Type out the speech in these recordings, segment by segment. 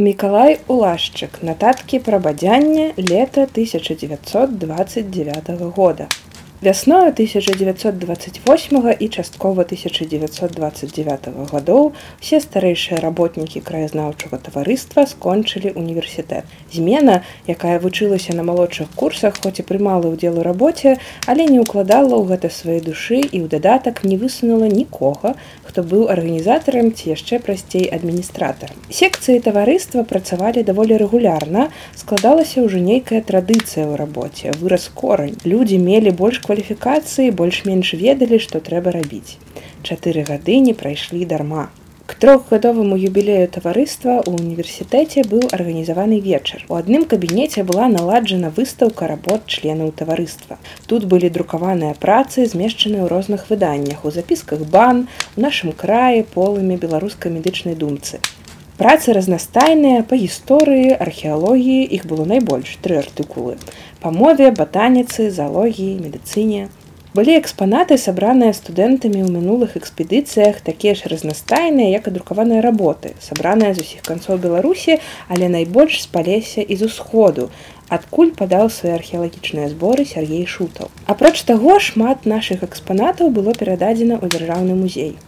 Мікалай Улашчык нататкі пра бадзянне лета 1929 года. Вясною 1928 і часткова 1929 гадоў усе старэйшыя работнікі краязнаўчага таварыства скончылі універсітэт. Змена, якая вучылася на малодшых курсах, хоць і прымала ўдзел у рабоце, але не ўкладала ў гэта свае душы і ў дадатак не высунула нікога, хто быў арганізатарам ці яшчэ прасцей адміністратарам. Секцыі таварыства працавалі даволі рэгулярна, складалася ўжо нейкая традыцыя ў рабоце, выраз корань. Людзі мелі больш кваліфікацыі больш-менш ведалі, што трэба рабіць. Чатыры гады не прайшлі дарма. К трохгадоваму юбілею таварыства ў універсітэце быў арганізаваны вечар. У адным кабінеце была наладжана выстаўка работ членаў таварыства. Тут былі друкаваныя працы, змешчаныя ў розных выданнях, у запісках бан, у нашым краі полымі беларускай медычнай думцы. Працы разнастайныя па гісторыі, археалогіі іх было найбольш тры артыкулы. Па мове батаніцы залогіі медыцыне. Былі экспанаты сабраныя студэнтамі ў мінулых экспедыцыях такія ж разнастайныя як адрукаваныя работы сабраныя з усіх канцоў беларусі але найбольш з палеся і з усходу. Адкуль падаў свае археалагічныя зборы сергей шутаў. Апроч таго шмат нашых экспанатаў было перададзена ў дзяржаўны музей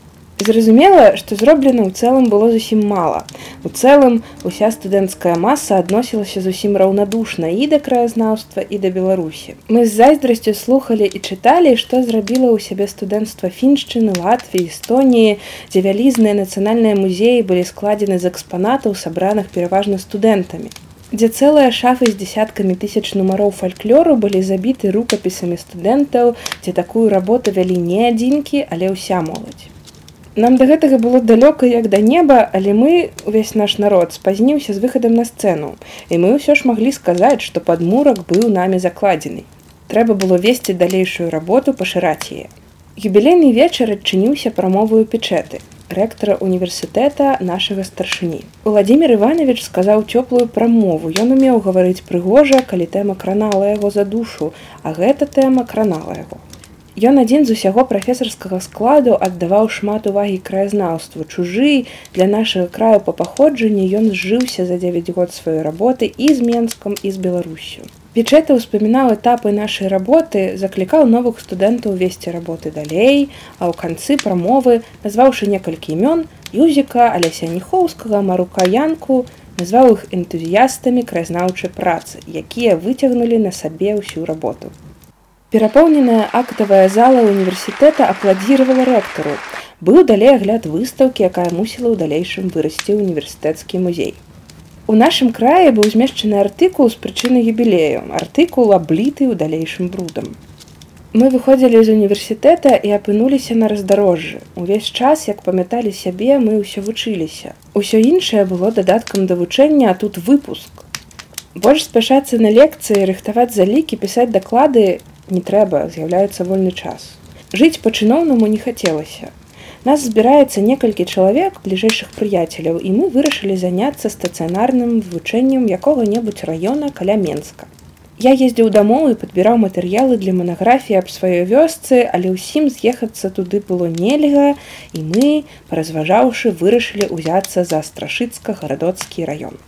Зразумела, што зроблена ў цэлым было зусім мала. У цэлым уся студэнцкая маса адносілася зусім раўнадушна і да краязнаўства і да Беларусі. Мы з зайздрасцю слухалі і чыталі, што зрабіла ў сябе студэнцтва фіншчыны, Латвіі, Эстоніі, дзе вялізныя нацыянальныя музеі былі складзены з экспанатаў, сабраных пераважна студэнтамі дзе цэлыя шафы з десяткамі тысяч нумароў фальклору былі забіты рукапісамі студэнтаў, дзе такую работу вялі не адзінкі, але ўся моладзь. Нам да гэтага было далёка як да неба, але мы увесь наш народ спазніўся з выхадам на сцэну. І мы ўсё ж маглі сказаць, што падмурак быў намі закладзены. Трэба было весці далейшую работу пашыраць яе. Юбілейны вечар адчыніўся прамовую печэты рэктара універсітэта нашага старшыні. Владимир Іванович сказаў цёплую прамову. Ён умеў гаварыць прыгожа, калі тэма кранала яго за душу, а гэта тэма кранала яго. Ён адзін з усяго прафесарскага складу аддаваў шмат увагі краязнаўству. Чужы для нашага краю па паходжанні ён зжыўся за 9 год сваёй работы і з Менскам і з Беларусю. Печэта ўспамінаў этапы нашай работы, заклікаў новых студэнтаў весці работы далей, а ў канцы прамовы, назваўшы некалькі імён Юзіка, Алясяніхоўскага, марукаянку, назваў іх энтузіястамі краязнаўчай працы, якія выцягнулі на сабе ўсю работу. Перапоўненая актавая зала універсітэта апладзіравала рэктару. Быў далей агляд выстаўкі, якая мусіла ў далейшым вырасці універсітэцкі музей. У нашым краі быў змешчаны артыкул з прычыны юбілею, артыкул абліты ў далейшым брудам. Мы выходзілі з універсітэта і апынуліся на раздарожжы. Увесь час, як памяталі сябе, мы ўсё вучыліся. Усё іншае было дадаткам да вучэння, а тут выпуск. Больш спяшацца на лекцыі, рыхтаваць залікі, пісаць даклады не трэба з'яўляецца вольны час. Жыць па-чыноўнаму не хацелася. Нас збіраецца некалькі чалавек бліжэйшых прыяцеляў і мы вырашылі заняцца стацыянарным вывучэннем якога-небудзь раёна каля менска. Я ездзіў дамоў і падбіраў матэрыялы для манаграфіі аб сваёй вёсцы але ўсім з'ехацца туды было нельга і мы паразважаўшы вырашылі ўзяцца за страшыцка гарадоцкі раён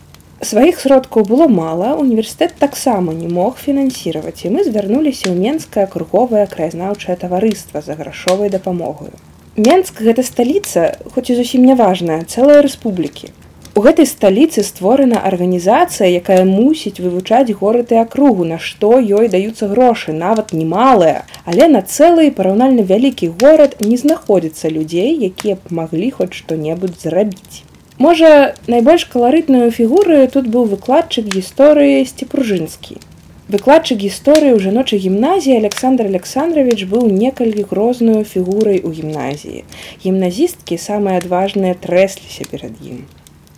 сваіх сродкаў было мала універсітэт таксама не мог фінансіраваць і мы звярнуліся ў менскае круговае краязнаўчае таварыства за грашовай дапамогаю. Менск гэта сталіца хоць і зусім няважная цэлая рэспублікі. У гэтай сталіцы створана арганізацыя якая мусіць вывучаць горад і акругу на што ёй даюцца грошы нават немалыя. Але на цэлы параўнальна вялікі горад не знаходзіцца людзей якія б маглі хоць што-небудзь зрабіць Можа, найбольш каларытную фігуры тут быў выкладчык гісторыі сцепружынскі. Выкладчык гісторыі ў жаночай гімназіі Александр Александрович быў некалькі грозную фігурай у гімназіі. Гімназісткі самыя адважныя трэсліся перад ім.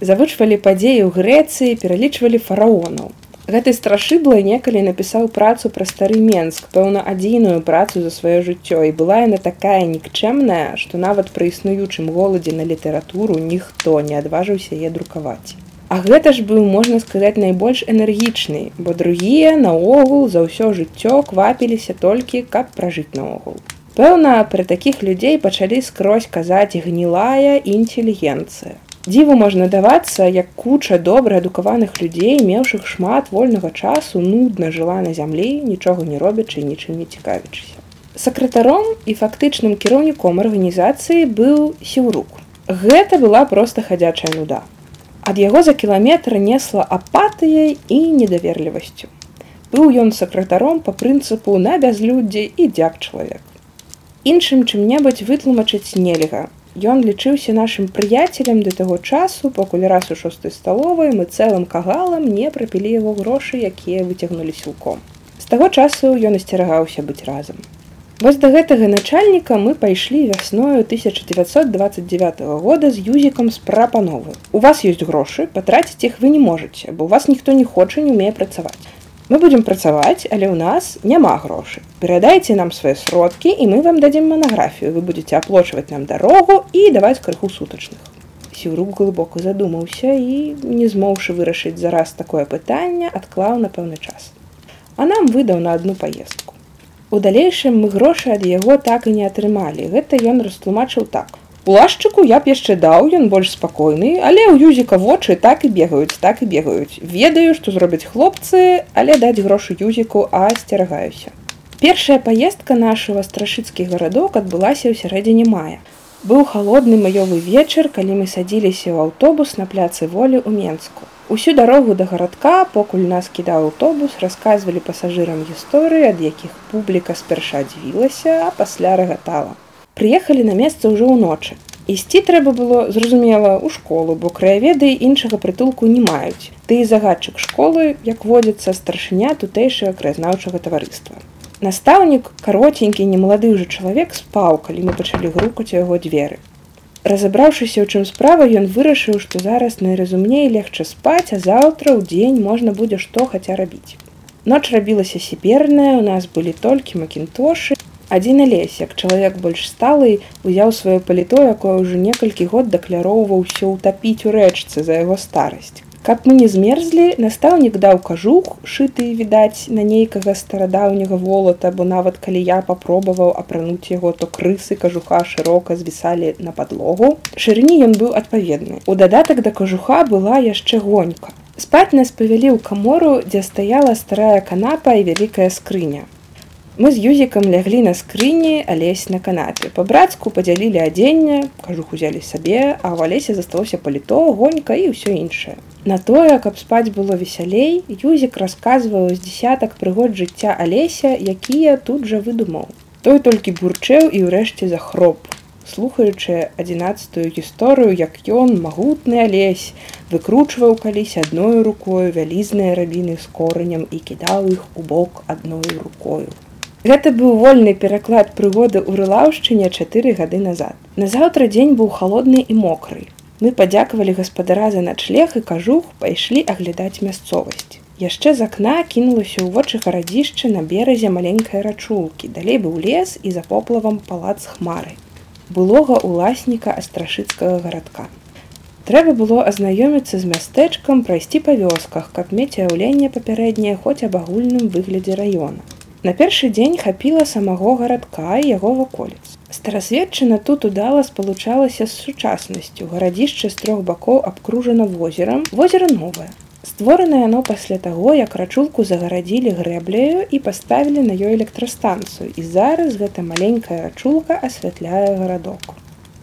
Завучвалі падзеі ў Грэцыі, пералічвалі фараонаў. Гэты страшыблай некалі напісаў працу пра стары Менск, пэўна адзіную працу за сваё жыццё і была яна такая нікчэмная, што нават пры існуючым голадзе на літаратуру ніхто не адважыўся яе друкаваць. А гэта ж быў можна сказаць найбольш энергічны, бо другія наогул за ўсё жыццё квапіліся толькі, каб пражыць наогул. Пэўна, пры такіх людзей пачалі скрозь казаць гнілая інтэлігенцыя. Дзіву можна давацца, як куча добра адукаваных людзей, меўшых шмат вольнага часу нудна жыла на зямлі, нічога не робячы, нічым не цікавячыся. Сакратаром і фактычным кіраўніком арганізацыі быў сіўрук. Гэта была проста хадзячая нуда. Ад яго за кіламетр несла апатыяй і недаверлівасцю. Быў ён сакратаром па прынцыпу на бязлюддзе і дзяк чалавек. Іншым чым-небудзь вытлумачыць нельга. Ён лічыўся нашым прыяцелем да таго часу, пакуль раз у шостой сталовай мы цэлым кагалам не прапілі яго грошы, якія выцягнулі сілком. З таго часу ён асцерагаўся быць разам. Вось да гэтага начальніка мы пайшлі вясною 1929 года з юзікам з прапановы. У вас ёсць грошы, патраціць іх вы не можаце, бо у вас ніхто не хоча не умее працаваць. Мы будзем працаваць, але ў нас няма грошы. Перадайце нам свае сродкі і мы вам дадзім манаграфію. Вы будете аплочваць нам дарогу і даваць крыху сутачных. Сіўрук глыбока задумаўся і, не змоўшы вырашыць зараз такое пытанне, адклаў на пэўны час. А нам выдаў на адну паездку. У далейшым мы грошы ад яго так і не атрымалі. Гэта ён растлумачыў так. Улашчыку я б яшчэ даў ён больш спакойны, але ў юзіка вочы так і бегаюць, так і бегаюць. Ведаю, што зробяць хлопцы, але даць грошы юзіку, а асцерагаюся. Першая паездка нашего страшыцкі гарадок адбылася ў сярэдзіне мая. Быў халодны маёвы вечар, калі мы садзіліся ў аўтобус на пляцы волі ў Менску. Усю дарогу да гарадка, покуль нас кідаў аўтобус, расказвалі пасажырам гісторыі, ад якіх публіка спярша дзівілася, а пасля рагатала. Прыехалі на месца ўжо ўночы. Ісці трэба было, зразумела, у школу, бо краяведы іншага прытулку не маюць. Ты і загадчык школы, як водзіцца старшыня тутэйшага краязнаўчага таварыства. Настаўнік, каротенькі, немалады ўжо чалавек спаў, калі мы пачалі грукаць яго дзверы. Разабраўшыся, у чым справа, ён вырашыў, што зараз найразумней легчы спаць, а заўтра ў дзень можна будзе што хаця рабіць. Ноч рабілася сіперная, у нас былі толькі макінтошы. Адзін лес, як чалавек больш сталы, узяў сваё паліто, якое ўжо некалькі год дакляроўваўся ўтапіць у рэчцы за яго старасць. Каб мы не змерзлі, настаўнік даў кажух, шыты відаць на нейкага старадаўняга волата, бо нават калі я папробаваў апрануць яго, то крысы кажуха шырока звісалі на падлогу. Шырыні ён быў адпаведны. У дадатак да кажуха была яшчэ гонька. Спаць нас павялі ў камору, дзе стаяла старая канапа і вялікая скрыня. Мы з юзікам ляглі на скрыні, алесь на канапе. Па-брацку падзялілі адзенне, кажух узялі сабе, а ў алесе засталося паліто, гонька і ўсё іншае. На тое, каб спаць было весялей, Юзік расказваў з дзясятак прыгод жыцця алеся, якія тут жа выдумаў. Той толькі бурчэў і ўрэшце захроп. Слухаючы адзінацатую гісторыю, як ён магутны алесь, выкручваў калісь адною рукою вялізныя рабіны з коранем і кідаў іх у бок адною рукою. Гэта быў вольны пераклад прыгоды ў рылаўшчыне чатыры гады назад. Назаўтра дзень быў халодны і мокры. Мы падзякавалі гаспадара за начлег і кажух пайшлі аглядаць мясцовасць. Яшчэ з акна кінулася ў вочы гарадзішча на беразе маленькай рачулкі, далей быў лес і за поплавам палац хмары. Былога уласніка астрашыцкага гарадка. Трэба было азнаёміцца з мястэчкам прайсці па вёсках, каб мець уяўленне папярэдняе хоць аб агульным выглядзе раёна. На першы дзень хапіла самого гарадка і яго ваколіц. Старасведчына тут удала спалучалася з сучаснасцю. гарадзішча з трох бакоў абкружана возерам. Возера новае. Створанае яно пасля таго, як рачулку загарадзілі грэбляю і паставілі на ёй электрастанцыю. І зараз гэта маленькая рачулка асвятляе гарадок.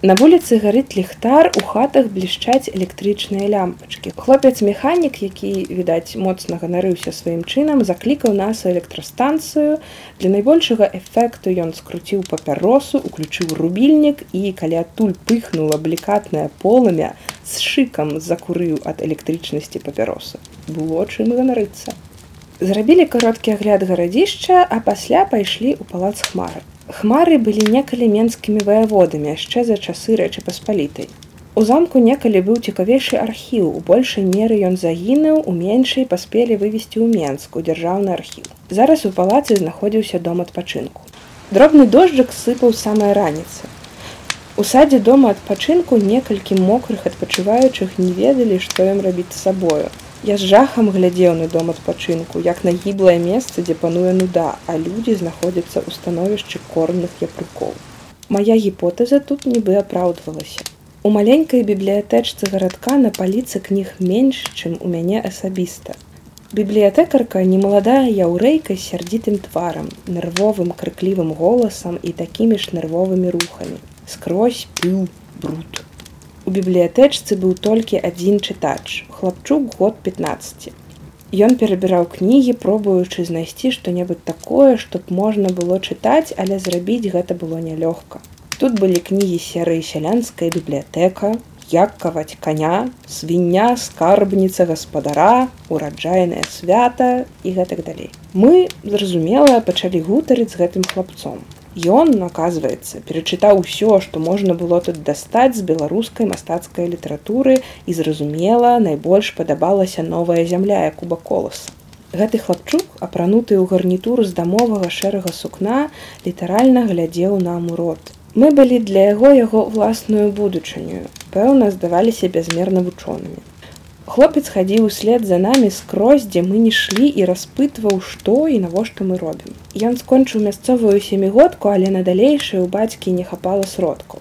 На вуліцы гарыць ліхтар у хатах блішчаць электрычныя лямпачкі. Хлопец-механік, які відаць моцна ганарыўся сваім чынам, заклікаў нас у электрастанцыю. Для найбольшага эфекту ён скруціў папяросу, уключыў рубільнік і калі адтуль пыхнула блікатнае полымя з шыкам закурыў ад электрычнасці папяросы. Было чым ганарыцца. Зрабілі кароткі агляд гарадзішча, а пасля пайшлі ў палац хмары. Хмары былі некалі менскімі ваяводамі яшчэ за часы рэчы паспалітай. У замку некалі быў цікавейшы архіў, у большай меры ён загінуў, у меншай паспелі вывесці ў Менску дзяржаўны архіў. Зараз у палацы знаходзіўся дом адпачынку. Дробны дожджык сыпаў самая раніца. У садзе дома адпачынку некалькі мокрых адпачываючых не ведалі, што ім рабіць з сабою. Я з жахам глядзеў на дом адпачынку, як на гіблае месца, дзе пануе нуда, а людзі знаходзяцца ў становішчы кормных япрукоў. Мая гіпотэза тут нібы апраўдвалася. У маленькай бібліятэчцы гарадка на паліцы кніг менш, чым у мяне асабіста. Бібліятэкарка немаладая яўрэйка з сярдзітым тварам, нервовым крыклівым голасам і такімі ж нервовымі рухамі. Скрозь піў бруд. У бібліятэчцы быў толькі адзін чытач, хлапчук год 15. Ён перабіраў кнігі, пробуючы знайсці што-небудзь такое, што б можна было чытаць, але зрабіць гэта было нялёгка. Тут былі кнігі серыі сялянская бібліятэка, як каваць каня, свіння, скарбніца гаспадара, ураджайнае свята і гэтак далей. Мы, зразумела, пачалі гутарыць з гэтым хлапцом. Ён, наказваецца, перачытаў усё, што можна было тут дастаць з беларускай мастацкай літаратуры і зразумела, найбольш падабалася новая зямля Якуба колас. Гэты хлапчук, апрануты ў гарнітуру з дамовага шэрага сукна, літаральна глядзеў нам у рот. Мы былі для яго яго ўласную будучыню. Пэўна, здаваліся бязмерна вучонымі. Хлопец хадзіў услед за намі скрозь, дзе мы не шлі і распытваў, што і навошта мы робім. Ён скончыў мясцовую семігодку, але на далейшае ў бацькі не хапала сродкаў.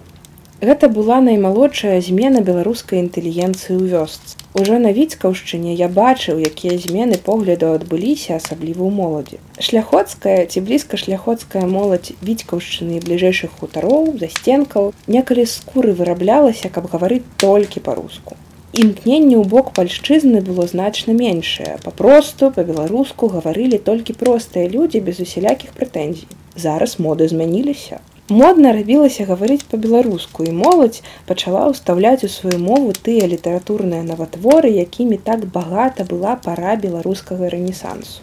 Гэта была наймалодшая змена беларускай інтэлігенцыі ў вёсцы. Ужо на віцкаўшчыне я бачыў, якія змены поглядаў адбыліся асабліва ў моладзі. Шляходская ці блізка шляходская моладзь віцкаўшчыны і бліжэйшых хутароў, засценкаў, некалі скуры выраблялася, каб гаварыць толькі па-руску. Імкненне ў бок пальшчызны было значна меншае. Папросту па-беларуску гаварылі толькі простыя людзі без усялякіх прэтэнзій. Зараз моды змяніліся модна рабілася гаварыць па-беларуску і моладзь пачала ўстаўляць у сваю мову тыя літаратурныя наватворы якімі так багата была пара беларускага рэнесансу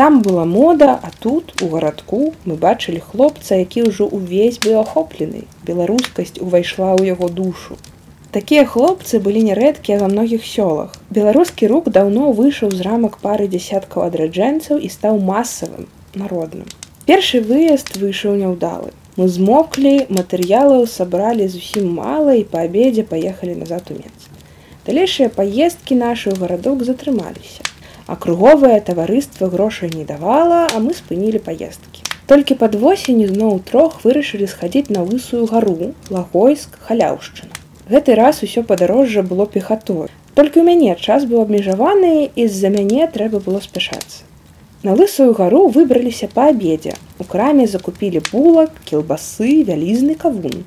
там была мода а тут у гарадку мы бачылі хлопца які ўжо ўвесь быў ахоплены беларускасць увайшла ў яго душу такія хлопцы былі нярэдкія ва многіх сёлах беларускі рук даўно выйшаў з рамак пары дзясяткаў адраджэнцаў і стаў масавым народным першы выезд выйшаў няўдалы Мы змоклі, матэрыялаў сабралі зусім мала і па абедзе паехалі назад у Мец. Далейшыя паездкі нашы ў гарадок затрымаліся. А круговае таварыства грошай не давала, а мы спынілі паездкі. Толькі пад восень зноў трох вырашылі схадзіць на высую гару, лагойск, халяўшчына. Гэты раз усё падарожжа было пехатой. Толькі ў мяне час быў абмежаваны і з-за мяне трэба было спяшацца. На лысую гару выбраліся па абедзе. У краме закупілі булак, кілбасы, вялізны кавун.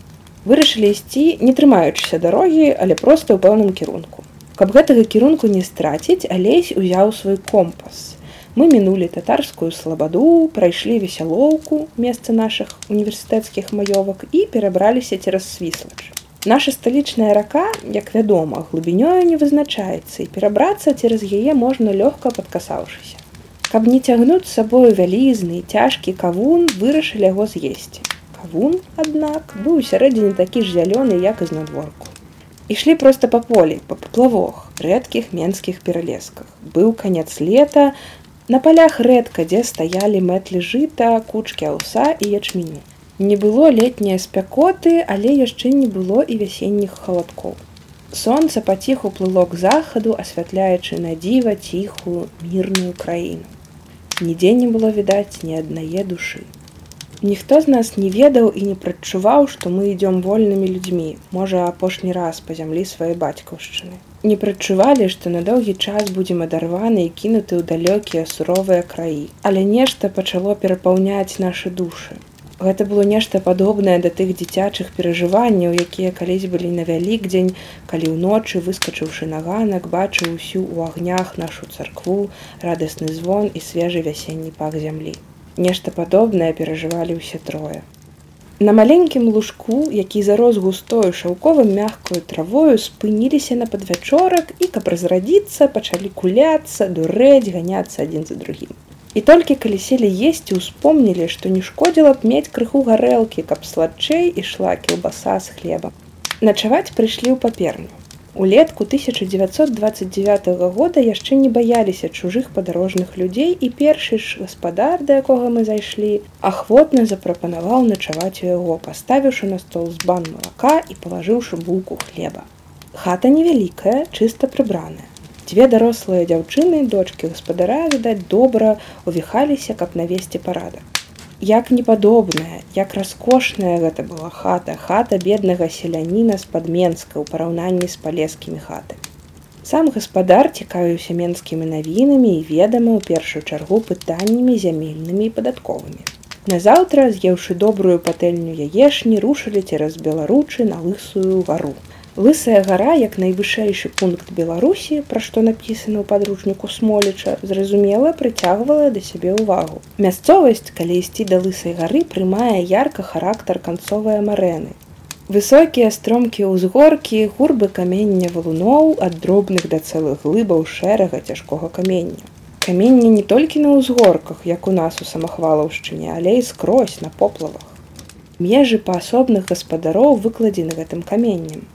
Вырашылі ісці, не трымаючыся дарогі, але проста ў пэўным кірунку. Каб гэтага кірунку не страціць, алесь узяў свой компас. Мы мінулі татарскую слабаду, прайшлі весялоўку месца нашых універсітэцкіх маёвак і перабраліся цераз свіслач. Наша сталічная рака, як вядома, глыбінёю не вызначаецца і перабрацца цераз яе можна лёгка падкасаўшыся. Каб не цягнуць з сабою вялізны цяжкі кавун вырашылі яго з'есці. Кавун, аднак, быў сярэдзіне такі ж зялёны, як і знадворку. Ішлі проста па полі, па паплавох, рэдкіх менскіх пералесках. Быў канец лета, На палях рэдка, дзе стаялі мэтлі жыта, кучкі аўса і ячменю. Не было летняе спякоты, але яшчэ не было і вясенніх халадкоў. Сонца паціху плыло к захаду, асвятляючы на дзіва ціхую мірную краіну нідзе не было відаць ні аднае душы. Ніхто з нас не ведаў і не прадчуваў, што мы ідём вольнымі людзьмі, можа апошні раз па зямлі свае бацькаўшчыны. Не прадчувалі, што на доўгі час будзем адарваны і кінуты ў далёкія суровыя краі, але нешта пачало перапаўняць нашы душы гэта было нешта падобнае да тых дзіцячых перажыванняў якія калісь былі на вялікдзень калі ўночы выскачыўшы на ганак бачыў усю ў агнях нашу царкву радасны звон і свежы вясенні пах зямлі. Нешта падобнае перажывалі ўсе трое на маленькім лужку які зарос густою шаўковым мягкую травою спыніліся на падвячорак і каб разрадзіцца пачалі куляцца дурэць ганяцца адзін за другім І толькі калі селі есці успомнілі, што не шкодзіла б мець крыху гарэлкі, каб сладчэй ішла кілбаса з хлеба. Начаваць прыйшлі ў паперню. Улетку 1929 года яшчэ не баяліся чужых падарожных людзей і першы ж гаспадар, да якога мы зайшлі, ахвотна запрапанаваў начаваць у яго, паставіўшы на стол з бан малака і палажыўшы булку хлеба. Хата невялікая, чыста прыбраная. Дзве дарослыя дзяўчыны, дочкі гаспадара, відаць, добра увіхаліся, каб навесці парадак. як непадобная, як раскошная гэта была хата, хата беднага селяніна з-пад Менска ў параўнанні з палескімі хатамі. Сам гаспадар цікавіўся менскімі навінамі і ведама ў першую чаргу пытаннямі зямельнымі і падатковымі. Назаўтра, з'еўшы добрую патэльню яешні, рушылі цераз беларучы на лысую гару. Лысая гара як найвышэйшы пункт беларусі пра што напісана ў падручніку смоліча зразумела прыцягвала да сябе ўвагу. Мясцовасць калі ісці да лысай гары прымае ярка характар канцовыя марэны высокія стромкі ўзгоркі гурбы камення валуноў ад дробных да цэлых глыбаў шэрага цяжкога камення. Каменне не толькі на ўзгорках як у нас у самахвалаўшчыне але і скрозь на поплавах. Межы паасобных гаспадароў выкладзены гэтым каменнем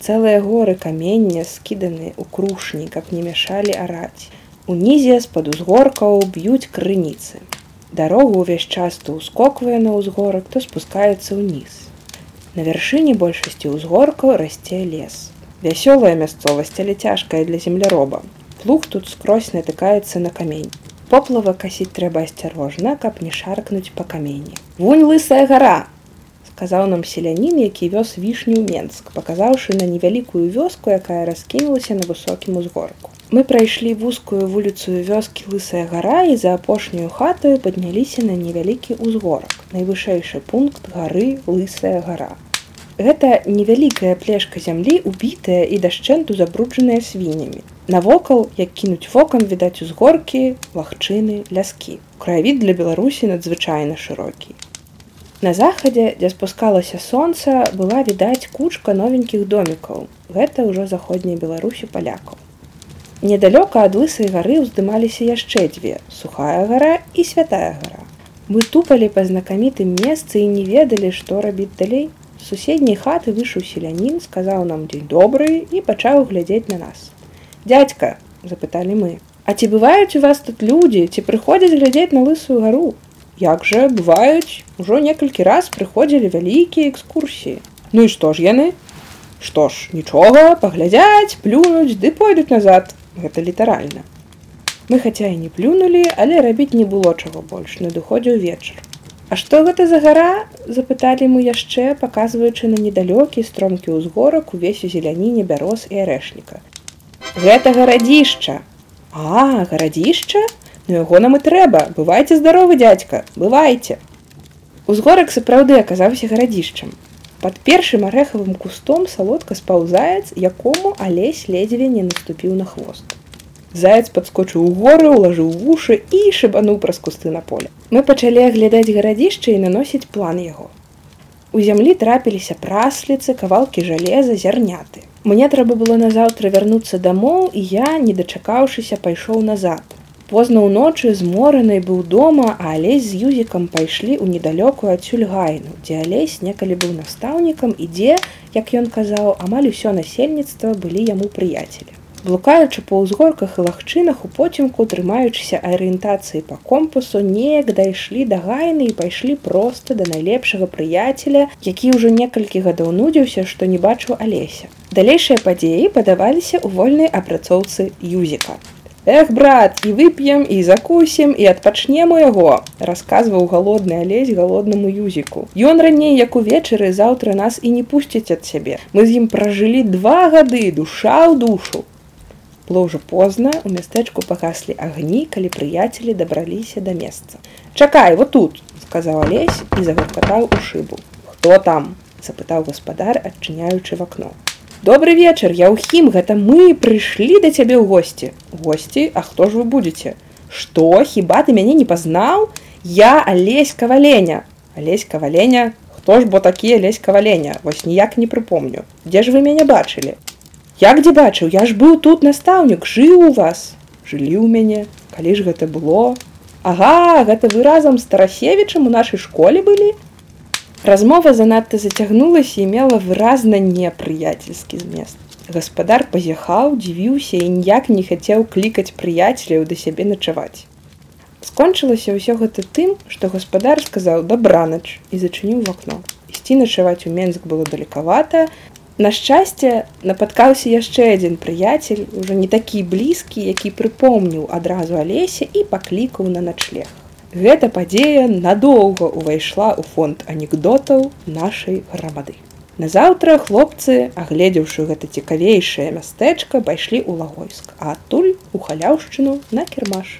Цэлыя горы камення скіданы ў крушні, каб не мяшалі араць. Унізе з-пад узгоркаў б'юць крыніцы. Дарогу ўвесь час то ўскоквае на ўзгорак, то спускаецца ўніз. На вяршыні большасці ўзгоркаў расце лес. Вясёлая мясцовасць, але цяжкая для земляроба. Плуг тут скрозь натыкаецца на камень. Поплава касіць трэба асцярожна, каб не шаркнуць па камені. Вунь лысая гара, казаў нам селянін, які вёз вішню Менск, паказаўшы на невялікую вёску, якая раскінулася на высокім узгорку. Мы прайшлі вузкую вуліцу вёскі лысая гара і за апошнюю хатаю падняліся на невялікі ўзгорак. Найвышэйшы пункт гары лысая гара. Гэта невялікая плешка зямлі убітая і дашчэнту забруджаная свіннямі. Навокал, як кінуць вокам відаць узгоркі, лагчыны, ляскі. Краявід для Беларусі надзвычайна шырокі. На захадзе, дзе спускалася сонца, была відаць кучка новенькіх домікаў. Гэта ўжо заходняй беларусі палякаў. Недалёка ад лысай гары ўздымаліся яшчэ дзве сухая гара і святая гара. Мы тупалі па знакамітым месцы і не ведалі, што рабіць далей. З суседняй хаты выйшаў селянін, сказаў нам дзень добры і пачаў глядзець на нас. Дядька, запыталі мы, А ці бываюць у вас тут людзі, ці прыходзяць глядзець на лысую гару, як жа бываюць ужо некалькі раз прыходзілі вялікія экскурсіі. Ну і што ж яны? Што ж нічога паглядзяць плюнуць ды пойдуць назад. Гэта літаральна. Мы хаця і не плюнулі але рабіць не было чаго больш надыходзіў вечар. А што гэта за гара? Запыталі мы яшчэ паказваючы на недалёкі стромкі ўзгорак увесь у зеляніне бяроз і арэшніка. Гэта гарадзішча. А гарадзішча Ну яго нам і трэба, бывайце здаровы дядзька, бывайце. Узгорак сапраўды аказаўся гарадзішчам. Пад першым арэхавым кустом салодка спаў заяц, якому алесь ледзьве не наступіў на хвост. Заяц падскочыў у горы, улажыў вушы і шыбануў праз кусты на поле. Мы пачалі аглядаць гарадзішча і наносіць план яго. У зямлі трапіліся прасліцы, кавалкі жалеза, зярняты. Мне трэба было назаўтра вярнуцца дамоў і я, не дачакаўшыся, пайшоў назад. Позна ўночы зморанай быў дома, а алесь з юзікам пайшлі ў недалёкую адсюль гайну, дзе алесь некалі быў настаўнікам і дзе, як ён казаў, амаль усё насельніцтва былі яму прыяцелі. Блукаючы па ўзгорках і лагчынах у поцемку, трымаючыся арыентацыі па компасу, неяк дайшлі да гайны і пайшлі проста да найлепшага прыяцеля, які ўжо некалькі гадоў нудзіўся, што не бачыў алеся. Далейшыя падзеі падаваліся ў вольнай апрацоўцы юзіка. Эх, брат, і вып'ем і закусім і адпачнем у яго, расказваў галодны алесь галоднаму юзіку. Ён раней, як увечары заўтра нас і не пусціць ад сябе. Мы з ім пражылі два гады, душа ў душу. Было ўжо позна, у мястэчку пагаслі агні, калі прыяцелі дабраліся да месца. Чакай, вот тут, сказаў алесь і загуркатаў у шыбу. Хто там? запытаў гаспадар, адчыняючы в акно. Добрый вечар, я ўхім, гэта мы прыйшлі да цябе ў госці. Госці, А хто ж вы будзеце? Што, хіба ты мяне не пазнаў? Я алесь каваленя. Алесь каваленя, Хто ж бо такі алесь каваленя, вось ніяк не прыпомню. Дзе ж вы мяне бачылі? Як дзе бачыў, я ж быў тут настаўнік, жыў у вас, жылі ў мяне, калі ж гэта было? Ага, гэта вы разам з Тарасевічам у нашай школе былі, Размова занадта зацягнулася і мела выразна непрыяцельскі змест. Гаспадар пазяхаў, дзівіўся і ніяк не хацеў клікаць прыяцеляў да сябе начаваць. Скончылася ўсё гэта тым, што гаспадар сказаў дабранач і зачыніў в акно. Ісці начаваць у Менск было далекавата. На шчасце напаткаўся яшчэ адзін прыяцель, ужо не такі блізкі, які прыпомніў адразу алесе і паклікаў на начлег. Гэта падзея надоўга ўвайшла ў фонд анекдотаў нашай грамады. Назаўтра хлопцы, агледзеўшы гэта цікавейшае мястэчка, пайшлі ў лагойск, а адтуль у халяўшчыну на кірмаш.